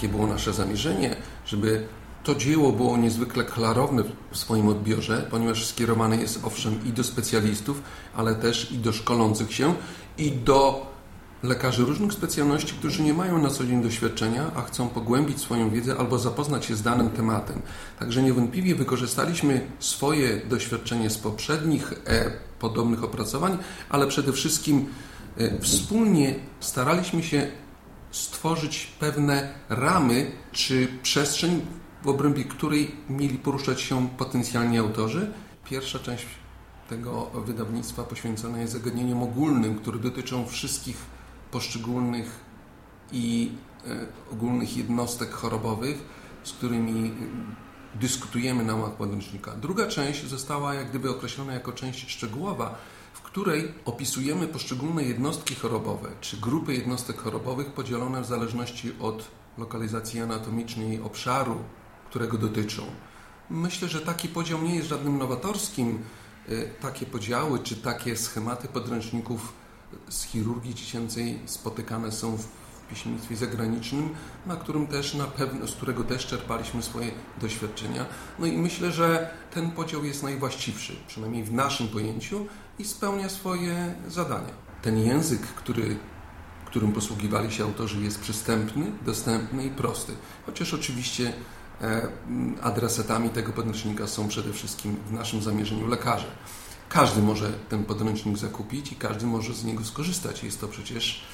takie było nasze zamierzenie, żeby to dzieło było niezwykle klarowne w swoim odbiorze, ponieważ skierowane jest owszem i do specjalistów, ale też i do szkolących się i do lekarzy różnych specjalności, którzy nie mają na co dzień doświadczenia, a chcą pogłębić swoją wiedzę albo zapoznać się z danym tematem. Także niewątpliwie wykorzystaliśmy swoje doświadczenie z poprzednich e, podobnych opracowań, ale przede wszystkim e, wspólnie staraliśmy się stworzyć pewne ramy czy przestrzeń, w obrębie której mieli poruszać się potencjalni autorzy. Pierwsza część tego wydawnictwa poświęcona jest zagadnieniom ogólnym, które dotyczą wszystkich poszczególnych i e, ogólnych jednostek chorobowych, z którymi e, dyskutujemy na łamach podręcznika. Druga część została jak gdyby określona jako część szczegółowa, której opisujemy poszczególne jednostki chorobowe, czy grupy jednostek chorobowych podzielone w zależności od lokalizacji anatomicznej obszaru, którego dotyczą. Myślę, że taki podział nie jest żadnym nowatorskim. E, takie podziały czy takie schematy podręczników z chirurgii dziecięcej spotykane są w piśmieństwie zagranicznym, na którym też na pewno, z którego też czerpaliśmy swoje doświadczenia. No i myślę, że ten podział jest najwłaściwszy, przynajmniej w naszym pojęciu i spełnia swoje zadania. Ten język, który, którym posługiwali się autorzy jest przystępny, dostępny i prosty. Chociaż oczywiście e, adresatami tego podręcznika są przede wszystkim w naszym zamierzeniu lekarze. Każdy może ten podręcznik zakupić i każdy może z niego skorzystać. Jest to przecież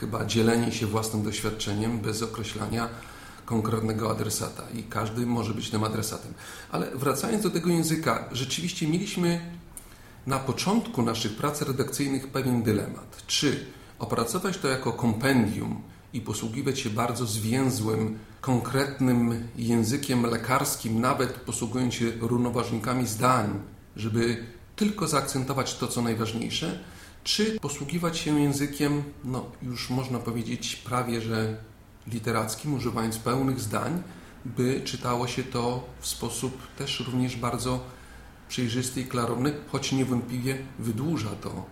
chyba dzielenie się własnym doświadczeniem bez określania konkretnego adresata i każdy może być tym adresatem. Ale wracając do tego języka, rzeczywiście mieliśmy na początku naszych prac redakcyjnych pewien dylemat. Czy opracować to jako kompendium i posługiwać się bardzo zwięzłym, konkretnym językiem lekarskim, nawet posługując się równoważnikami zdań, żeby tylko zaakcentować to, co najważniejsze, czy posługiwać się językiem, no już można powiedzieć prawie że literackim, używając pełnych zdań, by czytało się to w sposób też również bardzo przejrzysty i klarowny, choć niewątpliwie wydłuża to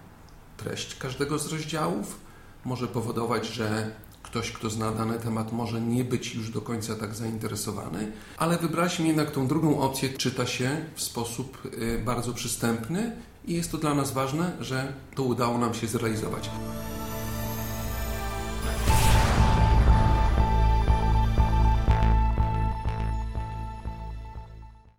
treść każdego z rozdziałów, może powodować, że ktoś, kto zna dany temat, może nie być już do końca tak zainteresowany, ale wybraliśmy jednak tą drugą opcję, czyta się w sposób y, bardzo przystępny i jest to dla nas ważne, że to udało nam się zrealizować.